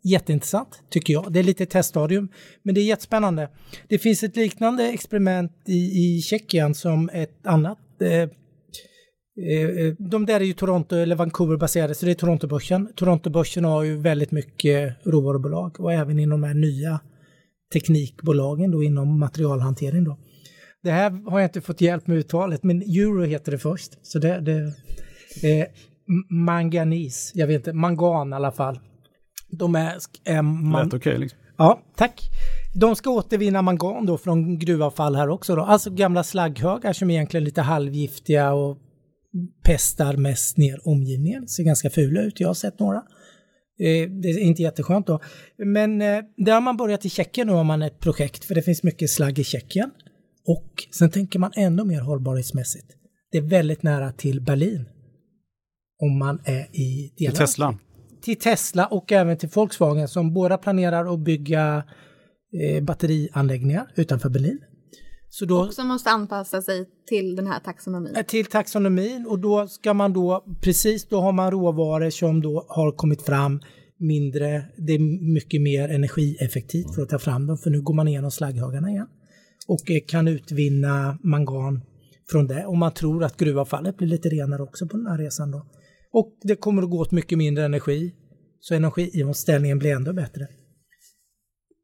Jätteintressant tycker jag. Det är lite teststadium, men det är jättespännande. Det finns ett liknande experiment i, i Tjeckien som ett annat. Eh, eh, eh de där är ju Toronto eller Vancouver baserade, så det är Torontobörsen. Torontobörsen har ju väldigt mycket råvarubolag och även inom de här nya teknikbolagen då inom materialhantering då. Det här har jag inte fått hjälp med uttalet, men euro heter det först. Så det, det eh, manganis, jag vet inte, mangan i alla fall. De är... är man, Lät okej okay, liksom. Ja, tack. De ska återvinna mangan då från gruvavfall här också då. Alltså gamla slagghögar som egentligen är lite halvgiftiga och pestar mest ner omgivningen. Ser ganska fula ut, jag har sett några. Eh, det är inte jätteskönt då. Men eh, där har man börjat i Tjeckien nu har man ett projekt för det finns mycket slagg i Tjeckien. Och sen tänker man ännu mer hållbarhetsmässigt. Det är väldigt nära till Berlin. Om man är i Till Tesla? Till Tesla och även till Volkswagen som båda planerar att bygga eh, batterianläggningar utanför Berlin. Så då, och som måste anpassa sig till den här taxonomin. Eh, till taxonomin och då ska man då, precis då har man råvaror som då har kommit fram mindre, det är mycket mer energieffektivt för att ta fram dem för nu går man igenom slagghögarna igen och eh, kan utvinna mangan från det. Och man tror att gruvavfallet blir lite renare också på den här resan då. Och det kommer att gå åt mycket mindre energi. Så energiomställningen blir ändå bättre.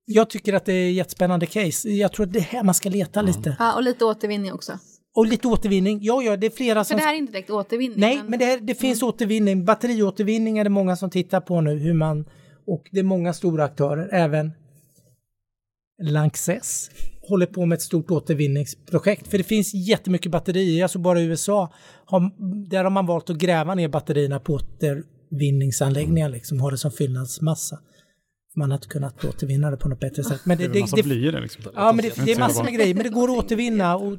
Jag tycker att det är ett jättespännande case. Jag tror att det är här man ska leta mm. lite. Ja, och lite återvinning också. Och lite återvinning. Ja, ja, det är flera som... För det här är inte direkt återvinning. Nej, men, men det, här, det finns mm. återvinning. Batteriåtervinning är det många som tittar på nu. Hur man... Och det är många stora aktörer, även Lanxess håller på med ett stort återvinningsprojekt. För det finns jättemycket batterier, alltså bara i USA, har, där har man valt att gräva ner batterierna på återvinningsanläggningar, liksom, ha det som fyllnadsmassa. Man hade kunnat återvinna det på något bättre sätt. Men det, det, det, i det liksom. Ja, men det, det är massor med grejer, men det går att återvinna och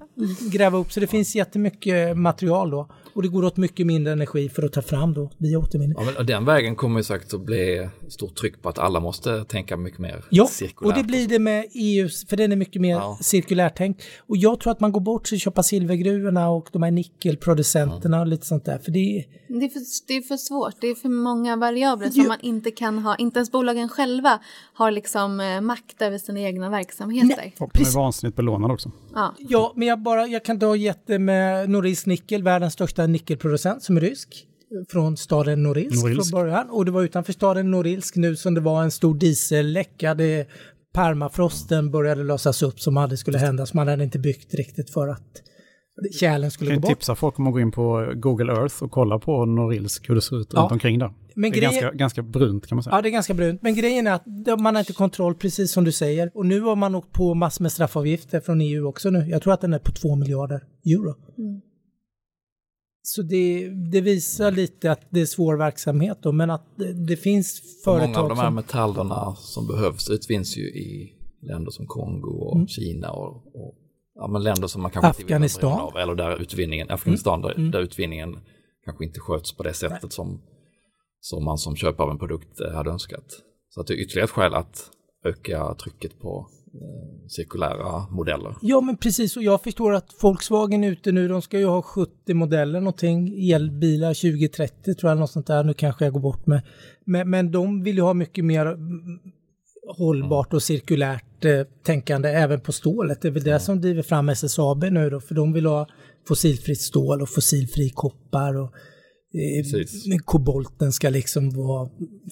gräva upp, så det finns jättemycket material då. Och det går åt mycket mindre energi för att ta fram då via återvinning. Ja, men den vägen kommer ju säkert att bli stort tryck på att alla måste tänka mycket mer ja, cirkulärt. och det blir det med EU, för den är mycket mer ja. cirkulärt tänkt. Och jag tror att man går bort till att köpa silvergruvorna och de här nickelproducenterna ja. och lite sånt där. För det, det, är för, det är för svårt, det är för många variabler som man inte kan ha, inte ens bolagen själva har liksom eh, makt över sina egna verksamheter. Nej, och de är vansinnigt belånade också. Ja, ja men jag, bara, jag kan ta jätte med Norilsk Nickel, världens största nickelproducent som är rysk från staden Norilsk, Norilsk. från början. Och det var utanför staden Norilsk nu som det var en stor dieselläcka. Det, permafrosten började lösas upp som aldrig skulle hända, så man hade inte byggt riktigt för att kärlen skulle gå bort. Jag kan tipsa folk om att gå in på Google Earth och kolla på Norilsk, hur det ser ut ja. runt omkring där. Men det är grejen... ganska, ganska brunt kan man säga. Ja, det är ganska brunt. Men grejen är att man har inte kontroll, precis som du säger. Och nu har man åkt på massor med straffavgifter från EU också nu. Jag tror att den är på 2 miljarder euro. Mm. Så det, det, visar lite att det är svår verksamhet då, men att det, det finns företag Många av de här som... metallerna som behövs utvinns ju i länder som Kongo och mm. Kina och, och ja, men länder som man kanske Afghanistan. inte vill av, eller där utvinningen, Afghanistan, mm. Där, mm. där, utvinningen kanske inte sköts på det sättet som, som man som köpare av en produkt eh, hade önskat. Så att det är ytterligare ett skäl att öka trycket på eh, cirkulära modeller. Ja men precis och jag förstår att Volkswagen är ute nu, de ska ju ha 70 modeller någonting, elbilar 2030 tror jag, något sånt där, nu kanske jag går bort med. Men, men de vill ju ha mycket mer hållbart och cirkulärt eh, tänkande även på stålet. Det är väl det som driver fram SSAB nu då, för de vill ha fossilfritt stål och fossilfri koppar och eh, kobolten ska liksom vara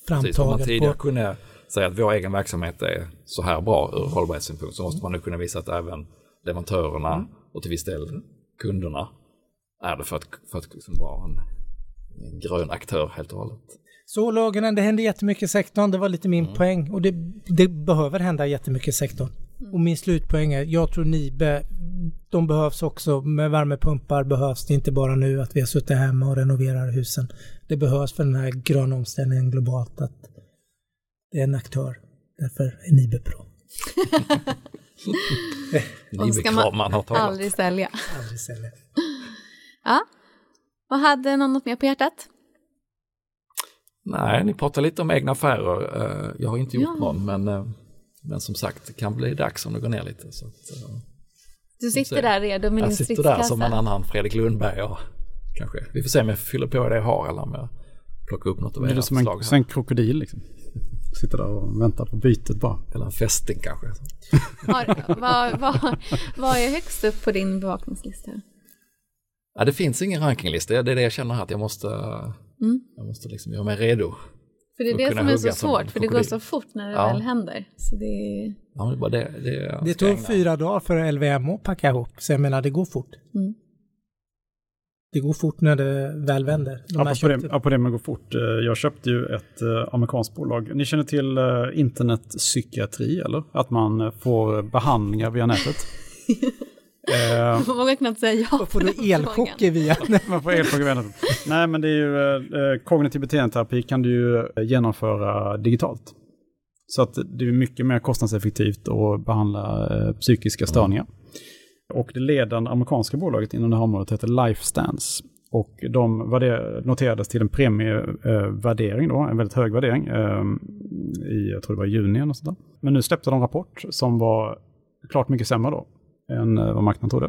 framtagen. Precis, om man tidigare på... kunde säga att vår egen verksamhet är så här bra ur hållbarhetssynpunkt så måste man nu kunna visa att även leverantörerna mm. och till viss del kunderna är det för att, för att liksom vara en, en grön aktör helt och hållet. Så lagen, det händer jättemycket i sektorn, det var lite min mm. poäng. Och det, det, behöver hända jättemycket i sektorn. Mm. Och min slutpoäng är, jag tror Nibe, de behövs också, med värmepumpar behövs det inte bara nu att vi har suttit hemma och renoverar husen. Det behövs för den här gröna omställningen globalt att det är en aktör. Därför är Nibe bra. Nibe-kramaren har talat. Aldrig sälja. Aldrig sälja. ja. Vad hade någon något mer på hjärtat? Nej, ni pratar lite om egna affärer. Eh, jag har inte gjort ja. någon, men, eh, men som sagt, det kan bli dags om det går ner lite. Så att, eh, Du sitter där redo med din Jag sitter där som en stridskassa. annan Fredrik Lundberg och kanske. Vi får se om jag fyller på det jag har eller om jag plockar upp något av era det förslag. en, här. som en krokodil liksom? Sitter där och väntar på bytet bara. Eller en fästing kanske. Vad är högst upp på din bevakningslista? Ja, det finns ingen rankinglista. Det är det jag känner här att jag måste, Mm. jag måste liksom göra mig redo. För det är det som är så svårt, för det går så fort när det Ja. väl händer. Så det. Ja, det, bara det, det, jag Det tog ägna. fyra dagar för LVM att packa ihop, så jag menar det går fort. Mm. Det går fort när det väl vänder. De Apropå det, köpte- apropå det med att gå fort. eh, Jag köpte ju ett eh, amerikanskt bolag. Ni känner till eh, internetpsykiatri eller? Att man får behandlingar via nätet. Eh, Jag vågar knappt säga ja får du elchocker via... Man får elchocker via nätet. Nej men det är ju eh, kognitiv beteendeterapi kan du ju eh, genomföra digitalt. Så att det är mycket mer kostnadseffektivt att behandla eh, psykiska störningar. Och det ledande amerikanska bolaget inom det här området heter Lifestance. Och de värder- noterades till en premievärdering då, en väldigt hög värdering, eh, i, jag tror det var juni eller sånt där. Men nu släppte de en rapport som var klart mycket sämre då än eh, vad marknaden trodde.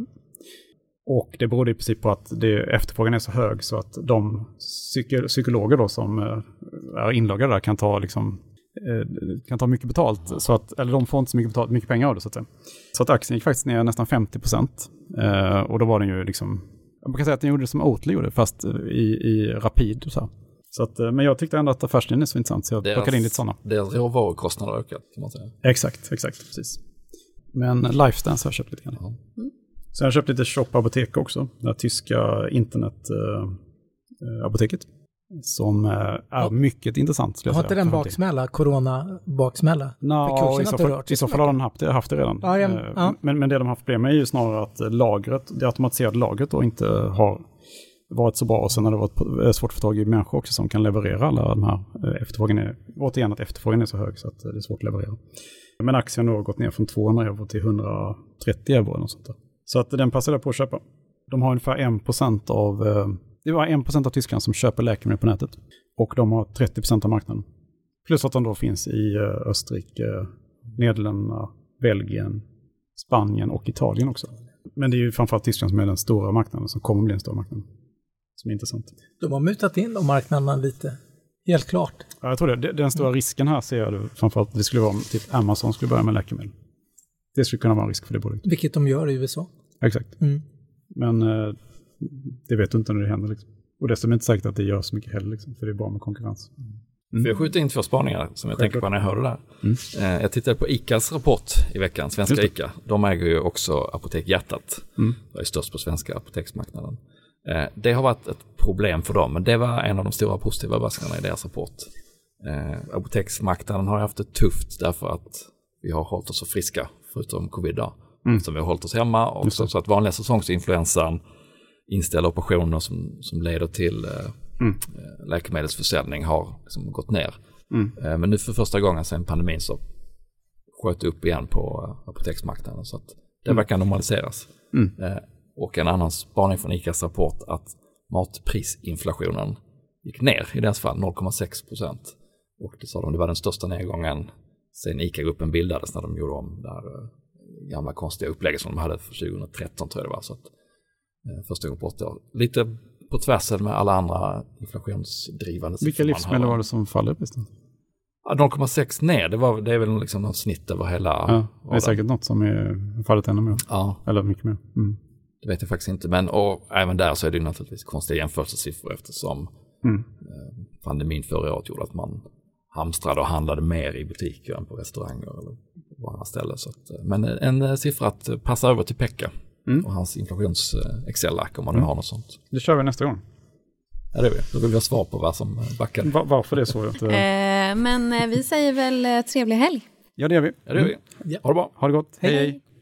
Och det berodde i princip på att det, efterfrågan är så hög så att de psyko, psykologer då som eh, är inloggade där kan ta liksom eh, kan ta mycket betalt, så att, eller de får inte så mycket, betalt, mycket pengar av det så att säga. Så att aktien gick faktiskt ner nästan 50 procent. Och då var den ju liksom, jag brukar säga att den gjorde det som Oatly gjorde, fast i, i rapid. Så, här. så att, men jag tyckte ändå att affärslinjen är så intressant, så jag Deras- plockade in lite sådana. Deras råvarukostnader har ökat kan man säga. Exakt, exakt, precis. Men Lifestance har jag köpt lite grann. Ja. Sen har jag köpt lite Shop Apotek också, det här tyska internetapoteket. som eh, är Ja. mycket intressant. Har inte den baksmälla, corona-baksmälla? Kursen i har så fall, i så fall har den haft det, haft det redan. Ja, jag- Eh, ja. Men, men det de har haft problem med är ju snarare att lagret, det automatiserade lagret då inte har varit så bra. Och sen har det varit eh, svårt att få tag i människor också som kan leverera alla de här. eh, Efterfrågan är, återigen att efterfrågan är så hög så att det är svårt att leverera. Men aktien har gått ner från 200 euro till 130 euro eller något sånt där. Så att den passade jag på att köpa. De har ungefär 1% av, eh, det var 1% av Tyskland som köper läkemedel på nätet. Och de har 30% av marknaden. Plus att de då finns i eh, Österrike, Nederländerna, Belgien, Spanien och Italien också. Men det är ju framförallt Tyskland som är den stora marknaden, som kommer bli den stora marknaden. Som är intressant. De har mutat in de marknaderna lite. Helt klart. Ja, jag tror det. Den stora risken här ser jag det, framförallt, det skulle vara om typ Amazon skulle börja med läkemedel. Det skulle kunna vara en risk för det bolaget. Vilket de gör i USA. Exakt. Mm. Men eh, det vet du inte när det händer. Liksom. Och dessutom är det inte säkert att det gör så mycket heller, liksom, för det är bra med konkurrens. För jag skjuter in två spaningar som jag tänker på när jag hör det där. Mm. Eh, Jag tittade på ICAs rapport i veckan, svenska ICA. De äger ju också Apotek Hjärtat. Mm. Det är störst på svenska apoteksmarknaden. Eh, Det har varit ett problem för dem, men det var en av de stora positiva överraskningarna i deras rapport. Eh, Apoteksmarknaden har haft det tufft därför att vi har hållit oss så friska, förutom covid då. Mm. Som vi har hållit oss hemma och så, så att vanliga säsongsinfluensan inställda operationer som, som leder till eh, Mm. eh, läkemedelsförsäljning har liksom gått ner. Mm. Eh, Men nu för första gången sedan pandemin så sköt det upp igen på eh, apoteksmarknaden. Så att det Mm. verkar normaliseras. Mm. Och en annan spaning från ICAs rapport att matprisinflationen gick ner i deras fall 0,6 procent. Och det sa de, det var den största nedgången sen ICA-gruppen bildades när de gjorde om det här eh, gamla konstiga upplägget som de hade för 2013 tror jag det var. Så att, eh, första gången på åtta år. Lite på tvärsen med alla andra inflationsdrivande Vilka livsmedel var det som faller? Ja, 0,6 ner, det, var, det är väl liksom något snitt över hela Ja, det är säkert något som är fallit ännu mer. Ja, Eller mycket mer. Mm. Det vet jag faktiskt inte. Men och även där så är det naturligtvis konstiga jämförelsesiffror eftersom Mm. eh, pandemin förra året gjorde att man hamstrade och handlade mer i butiker än på restauranger eller på andra ställen. Så att, eh, men en eh, siffra att passa över till Pekka Mm. och hans inflations-Excel-ark om man nu Mm. har något sånt. Det kör vi nästa gång. Ja, det är vi. Då vill vi ha svar på vad som backade. Va- varför det är så? Eh, men vi säger väl trevlig helg. ja, det gör vi. Ja, det gör vi. Ja. Ha det bra. Ha det gott. Hej. hej.